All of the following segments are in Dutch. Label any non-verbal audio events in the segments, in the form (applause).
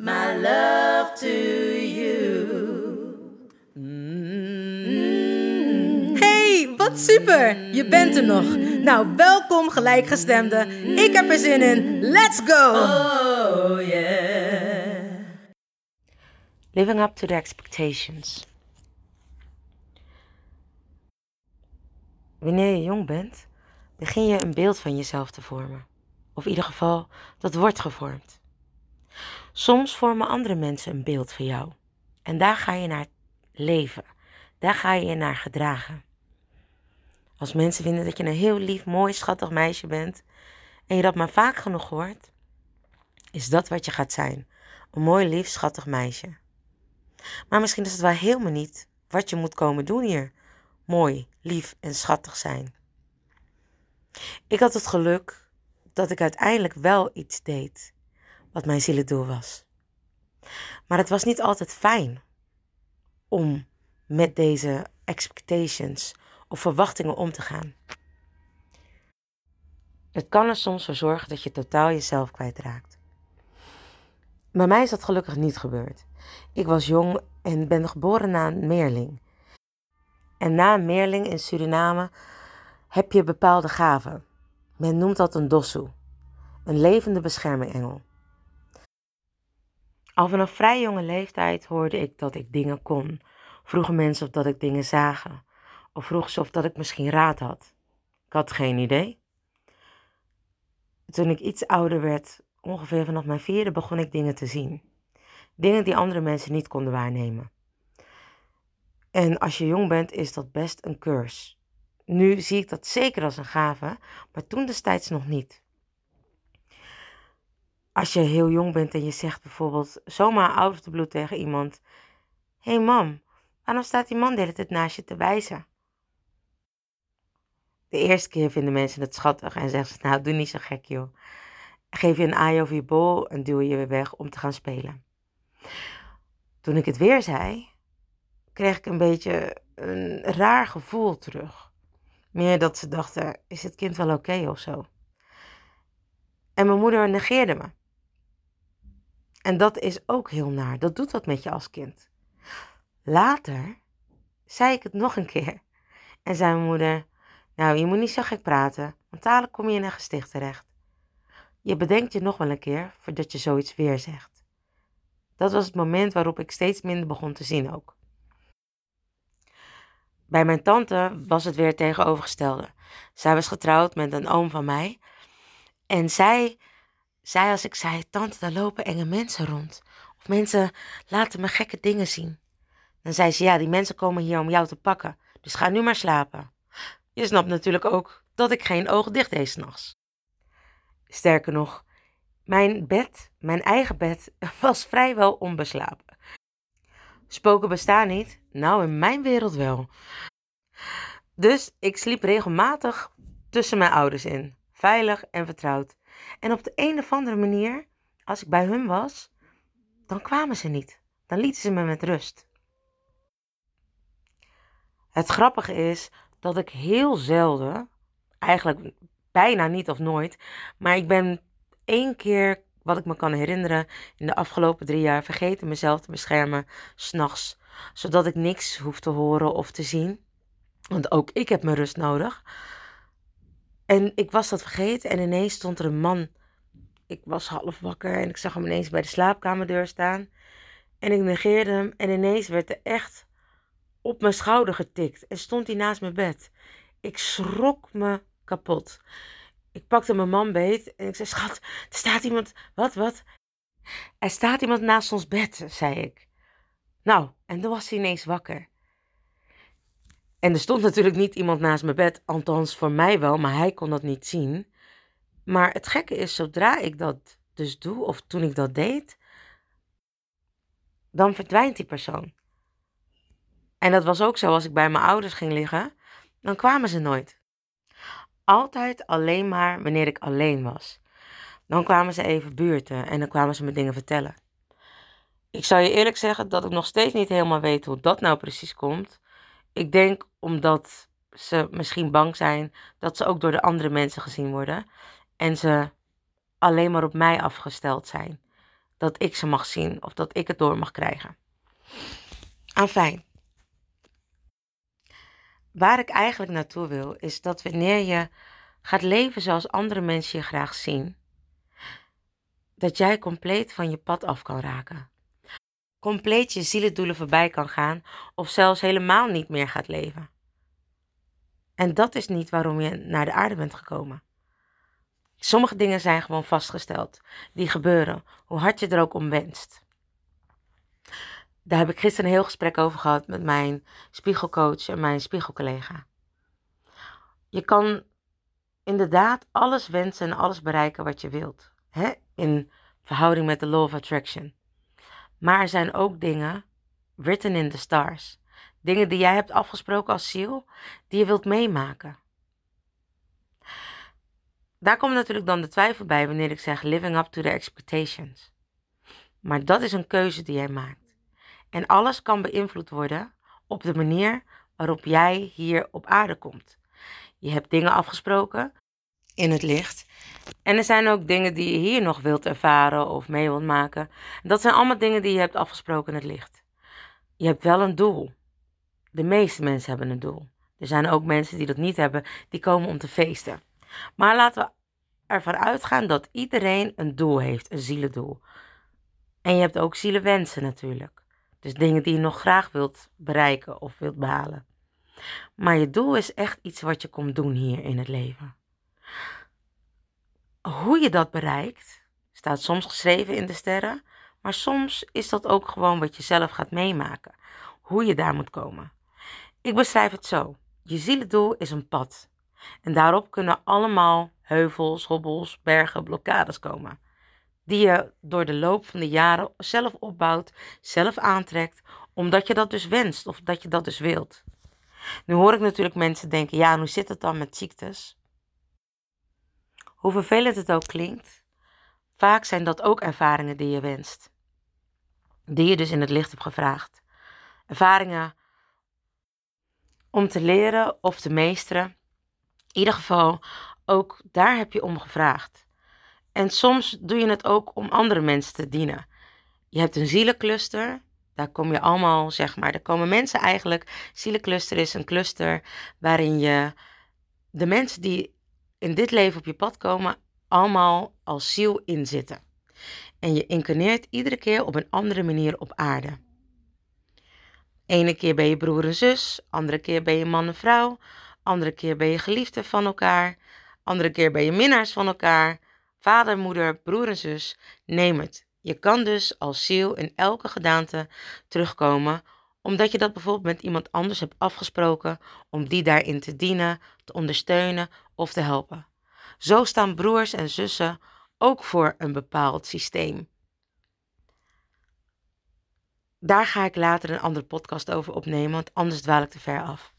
my love to you. Hey, wat super! Je bent er nog. Nou, welkom gelijkgestemde. Ik heb er zin in. Let's go! Oh yeah. Living up to the expectations. Wanneer je jong bent, begin je een beeld van jezelf te vormen. Of in ieder geval, dat wordt gevormd. Soms vormen andere mensen een beeld van jou. En daar ga je naar leven. Daar ga je je naar gedragen. Als mensen vinden dat je een heel lief, mooi, schattig meisje bent en je dat maar vaak genoeg hoort, is dat wat je gaat zijn. Een mooi, lief, schattig meisje. Maar misschien is het wel helemaal niet wat je moet komen doen hier. Mooi, lief en schattig zijn. Ik had het geluk dat ik uiteindelijk wel iets deed wat mijn zielendoel was. Maar het was niet altijd fijn om met deze expectations of verwachtingen om te gaan. Het kan er soms voor zorgen dat je totaal jezelf kwijtraakt. Bij mij is dat gelukkig niet gebeurd. Ik was jong en ben geboren na een meerling. En na een meerling in Suriname heb je bepaalde gaven. Men noemt dat een dossu, een levende beschermingengel. Al vanaf vrij jonge leeftijd hoorde ik dat ik dingen kon. Vroegen mensen of dat ik dingen zagen. Of vroegen ze of dat ik misschien raad had. Ik had geen idee. Toen ik iets ouder werd, ongeveer vanaf mijn vierde, begon ik dingen te zien. Dingen die andere mensen niet konden waarnemen. En als je jong bent, is dat best een curse. Nu zie ik dat zeker als een gave, maar toen destijds nog niet. Als je heel jong bent en je zegt bijvoorbeeld zomaar out of tegen iemand: Hé hey mam, waarom staat die man de hele tijd naast je te wijzen? De eerste keer vinden mensen het schattig en zeggen ze: Nou, doe niet zo gek joh. Geef je een aai over je bol en duw je weer weg om te gaan spelen. Toen ik het weer zei, kreeg ik een beetje een raar gevoel terug. Meer dat ze dachten: Is het kind wel oké of zo? En mijn moeder negeerde me. En dat is ook heel naar. Dat doet wat met je als kind. Later zei ik het nog een keer. En zei mijn moeder: Nou, je moet niet zo gek praten, want dadelijk kom je in een gesticht terecht. Je bedenkt je nog wel een keer voordat je zoiets weer zegt. Dat was het moment waarop ik steeds minder begon te zien ook. Bij mijn tante was het weer tegenovergestelde. Zij was getrouwd met een oom van mij. En zij zei als ik zei: Tante, daar lopen enge mensen rond. Of mensen laten me gekke dingen zien. Dan zei ze: Ja, die mensen komen hier om jou te pakken. Dus ga nu maar slapen. Je snapt natuurlijk ook dat ik geen ogen dicht deed s'nachts. Sterker nog, mijn bed, mijn eigen bed, (laughs) was vrijwel onbeslapen. Spoken bestaan niet, nou in mijn wereld wel. Dus ik sliep regelmatig tussen mijn ouders in, veilig en vertrouwd. En op de een of andere manier, als ik bij hun was, dan kwamen ze niet. Dan lieten ze me met rust. Het grappige is dat ik heel zelden, eigenlijk bijna niet of nooit, maar ik ben één keer, wat ik me kan herinneren, in de afgelopen drie jaar vergeten mezelf te beschermen, s'nachts, zodat ik niks hoef te horen of te zien. Want ook ik heb mijn rust nodig. En ik was dat vergeten en ineens stond er een man. Ik was half wakker en ik zag hem ineens bij de slaapkamerdeur staan. En ik negeerde hem en ineens werd er echt op mijn schouder getikt en stond hij naast mijn bed. Ik schrok me kapot. Ik pakte mijn man beet en ik zei: Schat, er staat iemand. Wat, wat? Er staat iemand naast ons bed, zei ik. Nou, en toen was hij ineens wakker. En er stond natuurlijk niet iemand naast mijn bed, althans voor mij wel, maar hij kon dat niet zien. Maar het gekke is, zodra ik dat dus doe, of toen ik dat deed, dan verdwijnt die persoon. En dat was ook zo als ik bij mijn ouders ging liggen, dan kwamen ze nooit. Altijd alleen maar wanneer ik alleen was. Dan kwamen ze even buurten en dan kwamen ze me dingen vertellen. Ik zou je eerlijk zeggen dat ik nog steeds niet helemaal weet hoe dat nou precies komt. Ik denk omdat ze misschien bang zijn dat ze ook door de andere mensen gezien worden en ze alleen maar op mij afgesteld zijn. Dat ik ze mag zien of dat ik het door mag krijgen. Afijn. Waar ik eigenlijk naartoe wil, is dat wanneer je gaat leven zoals andere mensen je graag zien, dat jij compleet van je pad af kan raken. Compleet je zielendoelen voorbij kan gaan of zelfs helemaal niet meer gaat leven. En dat is niet waarom je naar de aarde bent gekomen. Sommige dingen zijn gewoon vastgesteld. Die gebeuren, hoe hard je er ook om wenst. Daar heb ik gisteren een heel gesprek over gehad met mijn spiegelcoach en mijn spiegelcollega. Je kan inderdaad alles wensen en alles bereiken wat je wilt. Hè? In verhouding met de law of attraction. Maar er zijn ook dingen written in the stars. Dingen die jij hebt afgesproken als ziel, die je wilt meemaken. Daar komt natuurlijk dan de twijfel bij wanneer ik zeg living up to the expectations. Maar dat is een keuze die jij maakt. En alles kan beïnvloed worden op de manier waarop jij hier op aarde komt. Je hebt dingen afgesproken in het licht. En er zijn ook dingen die je hier nog wilt ervaren of mee wilt maken. Dat zijn allemaal dingen die je hebt afgesproken in het licht. Je hebt wel een doel. De meeste mensen hebben een doel. Er zijn ook mensen die dat niet hebben, die komen om te feesten. Maar laten we ervan uitgaan dat iedereen een doel heeft, een zielendoel. En je hebt ook zielenwensen natuurlijk. Dus dingen die je nog graag wilt bereiken of wilt behalen. Maar je doel is echt iets wat je komt doen hier in het leven. Hoe je dat bereikt, staat soms geschreven in de sterren, maar soms is dat ook gewoon wat je zelf gaat meemaken. Hoe je daar moet komen. Ik beschrijf het zo. Je zielendoel is een pad. En daarop kunnen allemaal heuvels, hobbels, bergen, blokkades komen. Die je door de loop van de jaren zelf opbouwt, zelf aantrekt, omdat je dat dus wenst of dat je dat dus wilt. Nu hoor ik natuurlijk mensen denken: ja, hoe zit het dan met ziektes? Hoe vervelend het ook klinkt, vaak zijn dat ook ervaringen die je wenst. Die je dus in het licht hebt gevraagd. Ervaringen om te leren of te meesteren. In ieder geval, ook daar heb je om gevraagd. En soms doe je het ook om andere mensen te dienen. Je hebt een zielencluster. Daar kom je allemaal, zeg maar, daar komen mensen eigenlijk. Zielencluster is een cluster waarin je de mensen die in dit leven op je pad komen, allemaal als ziel inzitten. En je incarneert iedere keer op een andere manier op aarde. Ene keer ben je broer en zus, andere keer ben je man en vrouw, andere keer ben je geliefde van elkaar, andere keer ben je minnaars van elkaar, vader, moeder, broer en zus, neem het. Je kan dus als ziel in elke gedaante terugkomen, omdat je dat bijvoorbeeld met iemand anders hebt afgesproken om die daarin te dienen, te ondersteunen of te helpen. Zo staan broers en zussen ook voor een bepaald systeem. Daar ga ik later een andere podcast over opnemen, want anders dwaal ik te ver af.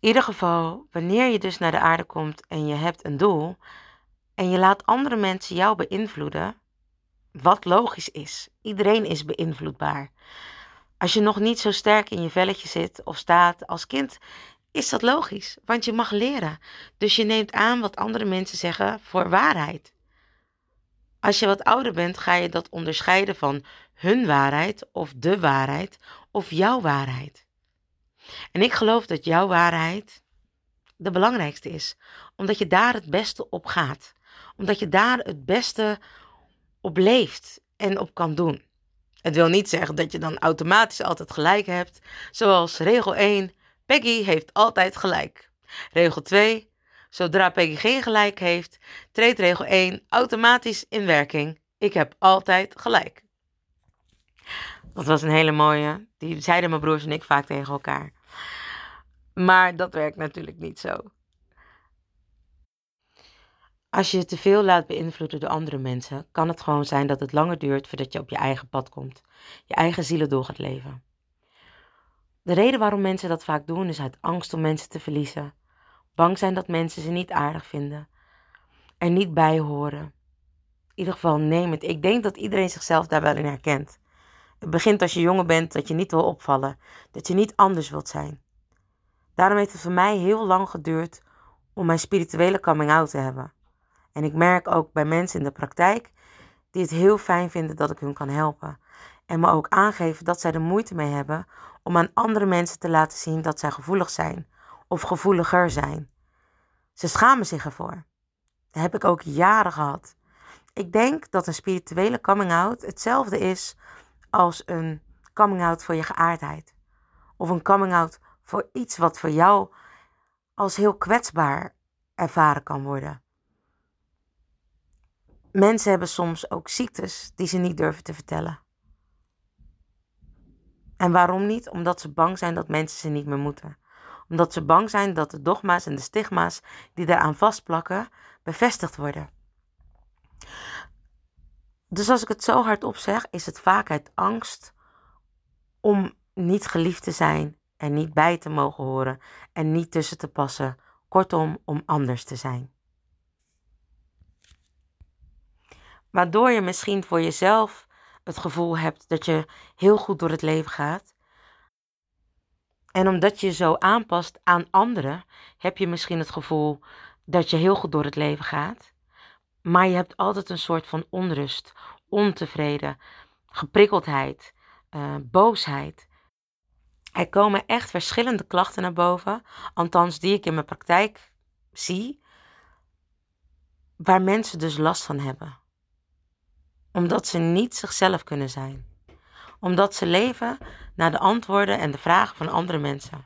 In ieder geval, wanneer je dus naar de aarde komt en je hebt een doel en je laat andere mensen jou beïnvloeden, wat logisch is. Iedereen is beïnvloedbaar. Als je nog niet zo sterk in je velletje zit of staat als kind, is dat logisch, want je mag leren. Dus je neemt aan wat andere mensen zeggen voor waarheid. Als je wat ouder bent, ga je dat onderscheiden van hun waarheid of de waarheid of jouw waarheid. En ik geloof dat jouw waarheid de belangrijkste is, omdat je daar het beste op gaat, omdat je daar het beste op leeft en op kan doen. Het wil niet zeggen dat je dan automatisch altijd gelijk hebt, zoals regel 1, Peggy heeft altijd gelijk. Regel 2, zodra Peggy geen gelijk heeft, treedt regel 1 automatisch in werking. Ik heb altijd gelijk. Dat was een hele mooie. Die zeiden mijn broers en ik vaak tegen elkaar. Maar dat werkt natuurlijk niet zo. Als je je te veel laat beïnvloeden door andere mensen, kan het gewoon zijn dat het langer duurt voordat je op je eigen pad komt. Je eigen zielen door gaat leven. De reden waarom mensen dat vaak doen is uit angst om mensen te verliezen. Bang zijn dat mensen ze niet aardig vinden. Er niet bij horen. In ieder geval neem het. Ik denk dat iedereen zichzelf daar wel in herkent. Het begint als je jonger bent dat je niet wil opvallen. Dat je niet anders wilt zijn. Daarom heeft het voor mij heel lang geduurd om mijn spirituele coming out te hebben. En ik merk ook bij mensen in de praktijk die het heel fijn vinden dat ik hun kan helpen. En me ook aangeven dat zij er moeite mee hebben om aan andere mensen te laten zien dat zij gevoelig zijn of gevoeliger zijn. Ze schamen zich ervoor. Dat heb ik ook jaren gehad. Ik denk dat een spirituele coming out hetzelfde is als een coming out voor je geaardheid. Of een coming out voor iets wat voor jou als heel kwetsbaar ervaren kan worden. Mensen hebben soms ook ziektes die ze niet durven te vertellen. En waarom niet? Omdat ze bang zijn dat mensen ze niet meer moeten. Omdat ze bang zijn dat de dogma's en de stigma's die daaraan vastplakken bevestigd worden. Dus als ik het zo hardop zeg, is het vaak uit angst om niet geliefd te zijn en niet bij te mogen horen en niet tussen te passen. Kortom, om anders te zijn. Waardoor je misschien voor jezelf het gevoel hebt dat je heel goed door het leven gaat. En omdat je zo aanpast aan anderen, heb je misschien het gevoel dat je heel goed door het leven gaat. Maar je hebt altijd een soort van onrust, ontevreden, geprikkeldheid, uh, boosheid. Er komen echt verschillende klachten naar boven, althans die ik in mijn praktijk zie, waar mensen dus last van hebben omdat ze niet zichzelf kunnen zijn. Omdat ze leven naar de antwoorden en de vragen van andere mensen.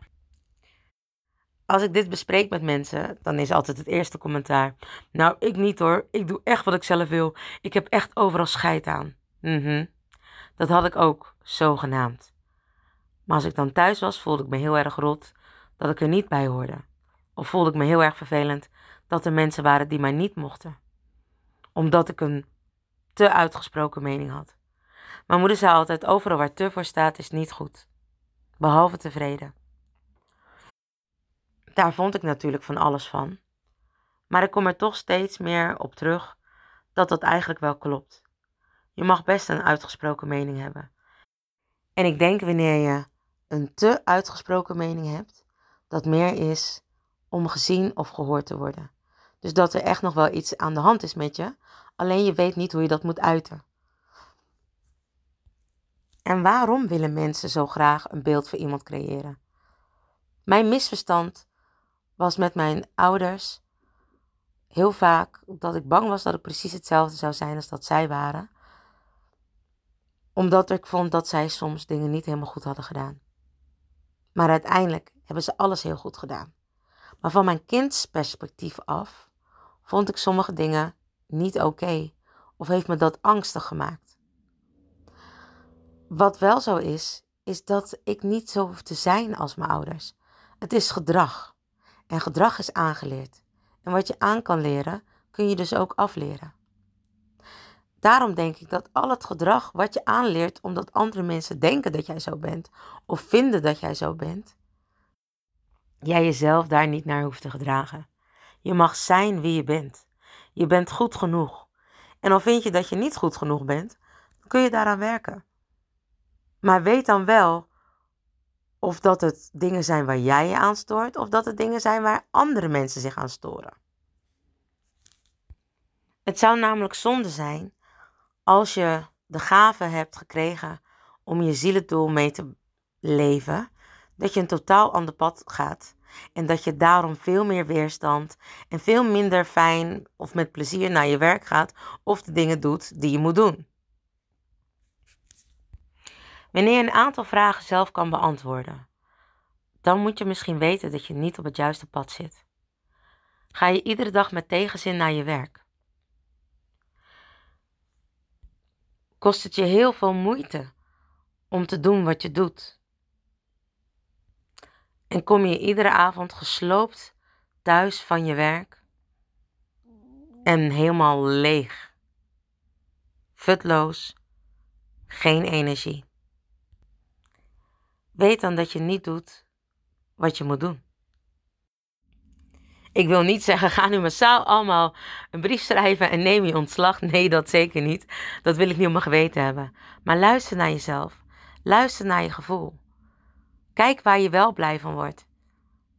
Als ik dit bespreek met mensen, dan is altijd het eerste commentaar. Nou, ik niet hoor. Ik doe echt wat ik zelf wil. Ik heb echt overal scheid aan. Mhm. Dat had ik ook, zogenaamd. Maar als ik dan thuis was, voelde ik me heel erg rot dat ik er niet bij hoorde. Of voelde ik me heel erg vervelend dat er mensen waren die mij niet mochten. Omdat ik een te uitgesproken mening had. Mijn moeder zei altijd: overal waar te voor staat is niet goed. Behalve tevreden. Daar vond ik natuurlijk van alles van. Maar ik kom er toch steeds meer op terug dat dat eigenlijk wel klopt. Je mag best een uitgesproken mening hebben. En ik denk wanneer je een te uitgesproken mening hebt, dat meer is om gezien of gehoord te worden. Dus dat er echt nog wel iets aan de hand is met je, alleen je weet niet hoe je dat moet uiten. En waarom willen mensen zo graag een beeld voor iemand creëren? Mijn misverstand was met mijn ouders heel vaak dat ik bang was dat ik precies hetzelfde zou zijn als dat zij waren. Omdat ik vond dat zij soms dingen niet helemaal goed hadden gedaan. Maar uiteindelijk hebben ze alles heel goed gedaan. Maar van mijn kindsperspectief af vond ik sommige dingen niet oké of heeft me dat angstig gemaakt. Wat wel zo is, is dat ik niet zo hoef te zijn als mijn ouders. Het is gedrag. En gedrag is aangeleerd. En wat je aan kan leren, kun je dus ook afleren. Daarom denk ik dat al het gedrag wat je aanleert omdat andere mensen denken dat jij zo bent of vinden dat jij zo bent, jij jezelf daar niet naar hoeft te gedragen. Je mag zijn wie je bent. Je bent goed genoeg. En al vind je dat je niet goed genoeg bent, dan kun je daaraan werken. Maar weet dan wel of dat het dingen zijn waar jij je aan stoort, of dat het dingen zijn waar andere mensen zich aan storen. Het zou namelijk zonde zijn als je de gave hebt gekregen om je zielendoel mee te leven, dat je een totaal ander pad gaat en dat je daarom veel meer weerstand en veel minder fijn of met plezier naar je werk gaat of de dingen doet die je moet doen. Wanneer je een aantal vragen zelf kan beantwoorden, dan moet je misschien weten dat je niet op het juiste pad zit. Ga je iedere dag met tegenzin naar je werk? Kost het je heel veel moeite om te doen wat je doet? En kom je iedere avond gesloopt thuis van je werk en helemaal leeg, futloos, geen energie? Weet dan dat je niet doet wat je moet doen. Ik wil niet zeggen, ga nu massaal allemaal een brief schrijven en neem je ontslag. Nee, dat zeker niet. Dat wil ik niet op mijn geweten hebben. Maar luister naar jezelf. Luister naar je gevoel. Kijk waar je wel blij van wordt.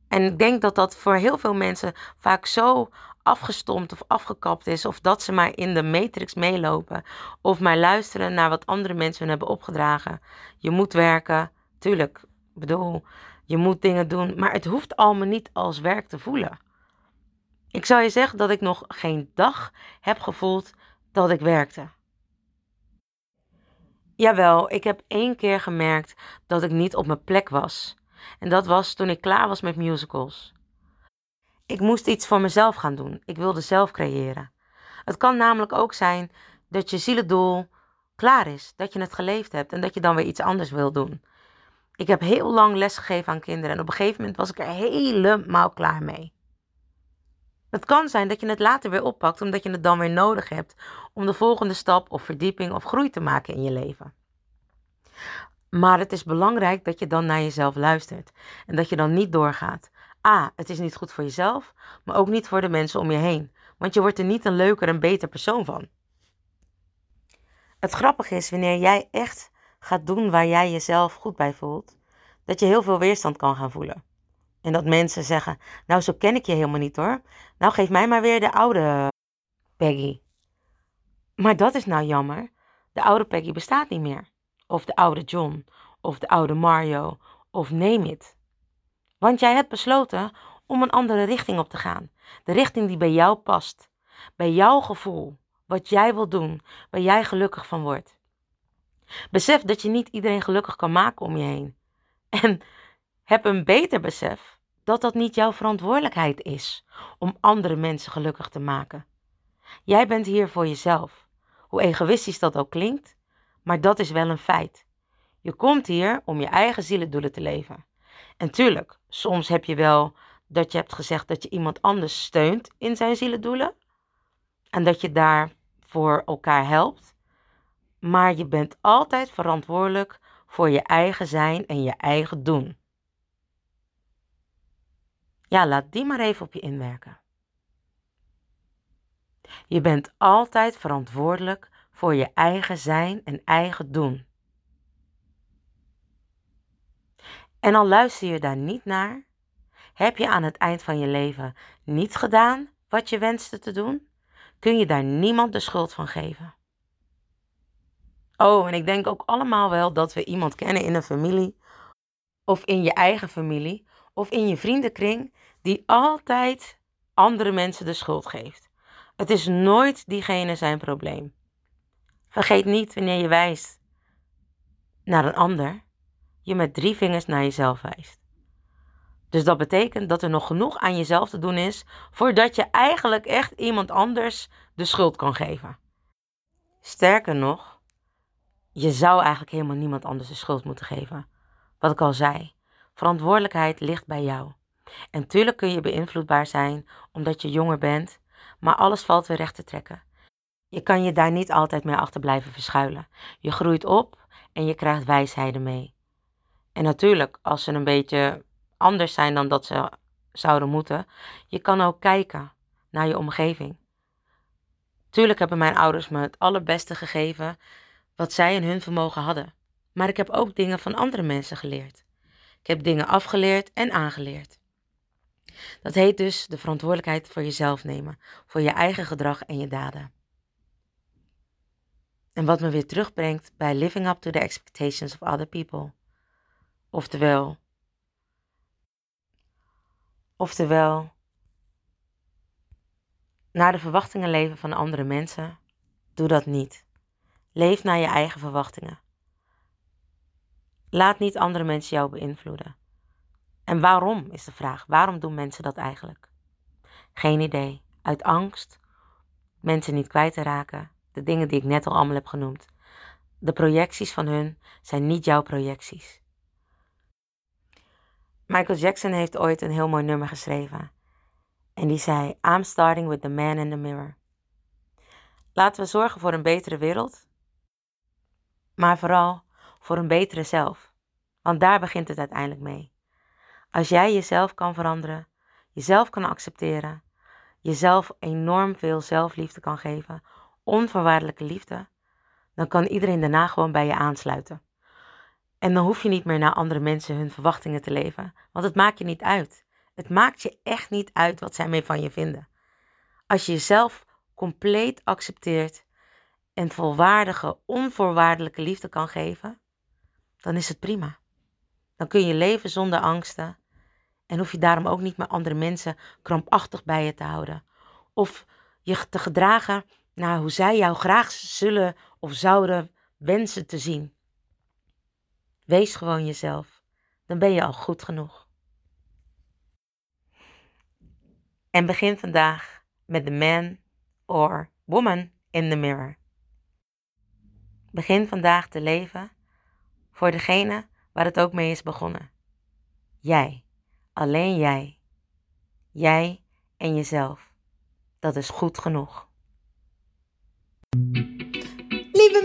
En ik denk dat dat voor heel veel mensen vaak zo afgestompt of afgekapt is. Of dat ze maar in de matrix meelopen. Of maar luisteren naar wat andere mensen hun hebben opgedragen. Je moet werken. Tuurlijk, ik bedoel, je moet dingen doen. Maar het hoeft allemaal niet als werk te voelen. Ik zou je zeggen dat ik nog geen dag heb gevoeld dat ik werkte. Jawel, ik heb één keer gemerkt dat ik niet op mijn plek was. En dat was toen ik klaar was met musicals. Ik moest iets voor mezelf gaan doen. Ik wilde zelf creëren. Het kan namelijk ook zijn dat je zielendoel klaar is, dat je het geleefd hebt en dat je dan weer iets anders wil doen. Ik heb heel lang lesgegeven aan kinderen en op een gegeven moment was ik er helemaal klaar mee. Het kan zijn dat je het later weer oppakt omdat je het dan weer nodig hebt om de volgende stap of verdieping of groei te maken in je leven. Maar het is belangrijk dat je dan naar jezelf luistert en dat je dan niet doorgaat. A, het is niet goed voor jezelf, maar ook niet voor de mensen om je heen, want je wordt er niet een leuker en beter persoon van. Het grappige is wanneer jij echt gaat doen waar jij jezelf goed bij voelt, dat je heel veel weerstand kan gaan voelen. En dat mensen zeggen: Nou, zo ken ik je helemaal niet hoor. Nou, geef mij maar weer de oude Peggy. Maar dat is nou jammer. De oude Peggy bestaat niet meer. Of de oude John. Of de oude Mario. Of neem it. Want jij hebt besloten om een andere richting op te gaan. De richting die bij jou past. Bij jouw gevoel. Wat jij wil doen. Waar jij gelukkig van wordt. Besef dat je niet iedereen gelukkig kan maken om je heen. En heb een beter besef dat dat niet jouw verantwoordelijkheid is om andere mensen gelukkig te maken. Jij bent hier voor jezelf. Hoe egoïstisch dat ook klinkt, maar dat is wel een feit. Je komt hier om je eigen zielendoelen te leven. En tuurlijk, soms heb je wel dat je hebt gezegd dat je iemand anders steunt in zijn zielendoelen. En dat je daar voor elkaar helpt. Maar je bent altijd verantwoordelijk voor je eigen zijn en je eigen doen. Ja, laat die maar even op je inwerken. Je bent altijd verantwoordelijk voor je eigen zijn en eigen doen. En al luister je daar niet naar, heb je aan het eind van je leven niet gedaan wat je wenste te doen, kun je daar niemand de schuld van geven. Oh, en ik denk ook allemaal wel dat we iemand kennen in een familie, of in je eigen familie, of in je vriendenkring, die altijd andere mensen de schuld geeft. Het is nooit diegene zijn probleem. Vergeet niet wanneer je wijst naar een ander, je met drie vingers naar jezelf wijst. Dus dat betekent dat er nog genoeg aan jezelf te doen is voordat je eigenlijk echt iemand anders de schuld kan geven. Sterker nog, je zou eigenlijk helemaal niemand anders de schuld moeten geven. Wat ik al zei, verantwoordelijkheid ligt bij jou. En tuurlijk kun je beïnvloedbaar zijn omdat je jonger bent, maar alles valt weer recht te trekken. Je kan je daar niet altijd mee achter blijven verschuilen. Je groeit op en je krijgt wijsheden mee. En natuurlijk, als ze een beetje anders zijn dan dat ze zouden moeten, je kan ook kijken naar je omgeving. Tuurlijk hebben mijn ouders me het allerbeste gegeven wat zij in hun vermogen hadden. Maar ik heb ook dingen van andere mensen geleerd. Ik heb dingen afgeleerd en aangeleerd. Dat heet dus de verantwoordelijkheid voor jezelf nemen, voor je eigen gedrag en je daden. En wat me weer terugbrengt bij living up to the expectations of other people. Oftewel, oftewel, naar de verwachtingen leven van andere mensen, doe dat niet. Leef naar je eigen verwachtingen. Laat niet andere mensen jou beïnvloeden. En waarom is de vraag? Waarom doen mensen dat eigenlijk? Geen idee. Uit angst mensen niet kwijt te raken. De dingen die ik net al allemaal heb genoemd. De projecties van hun zijn niet jouw projecties. Michael Jackson heeft ooit een heel mooi nummer geschreven. En die zei: I'm starting with the man in the mirror. Laten we zorgen voor een betere wereld, maar vooral voor een betere zelf. Want daar begint het uiteindelijk mee. Als jij jezelf kan veranderen, jezelf kan accepteren, jezelf enorm veel zelfliefde kan geven, onvoorwaardelijke liefde, dan kan iedereen daarna gewoon bij je aansluiten. En dan hoef je niet meer naar andere mensen hun verwachtingen te leven, want het maakt je niet uit. Het maakt je echt niet uit wat zij mee van je vinden. Als je jezelf compleet accepteert en volwaardige, onvoorwaardelijke liefde kan geven, dan is het prima. Dan kun je leven zonder angsten en hoef je daarom ook niet met andere mensen krampachtig bij je te houden. Of je te gedragen naar hoe zij jou graag zullen of zouden wensen te zien. Wees gewoon jezelf, dan ben je al goed genoeg. En begin vandaag met de man or woman in the mirror. Begin vandaag te leven voor degene waar het ook mee is begonnen. Jij, alleen jij. Jij en jezelf. Dat is goed genoeg.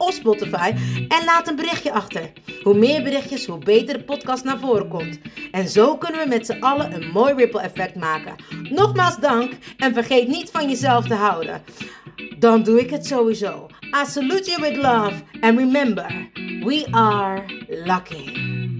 of Spotify en laat een berichtje achter. Hoe meer berichtjes, hoe beter de podcast naar voren komt. En zo kunnen we met z'n allen een mooi ripple effect maken. Nogmaals dank en vergeet niet van jezelf te houden. Dan doe ik het sowieso. I salute you with love and remember, we are lucky.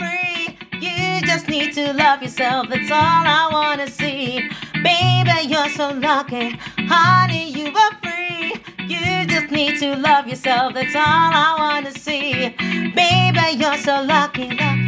just need to love yourself. That's all I wanna see. Baby, you're so lucky. Honey, you are free. You just need to love yourself. That's all I wanna see. Baby, you're so lucky. lucky.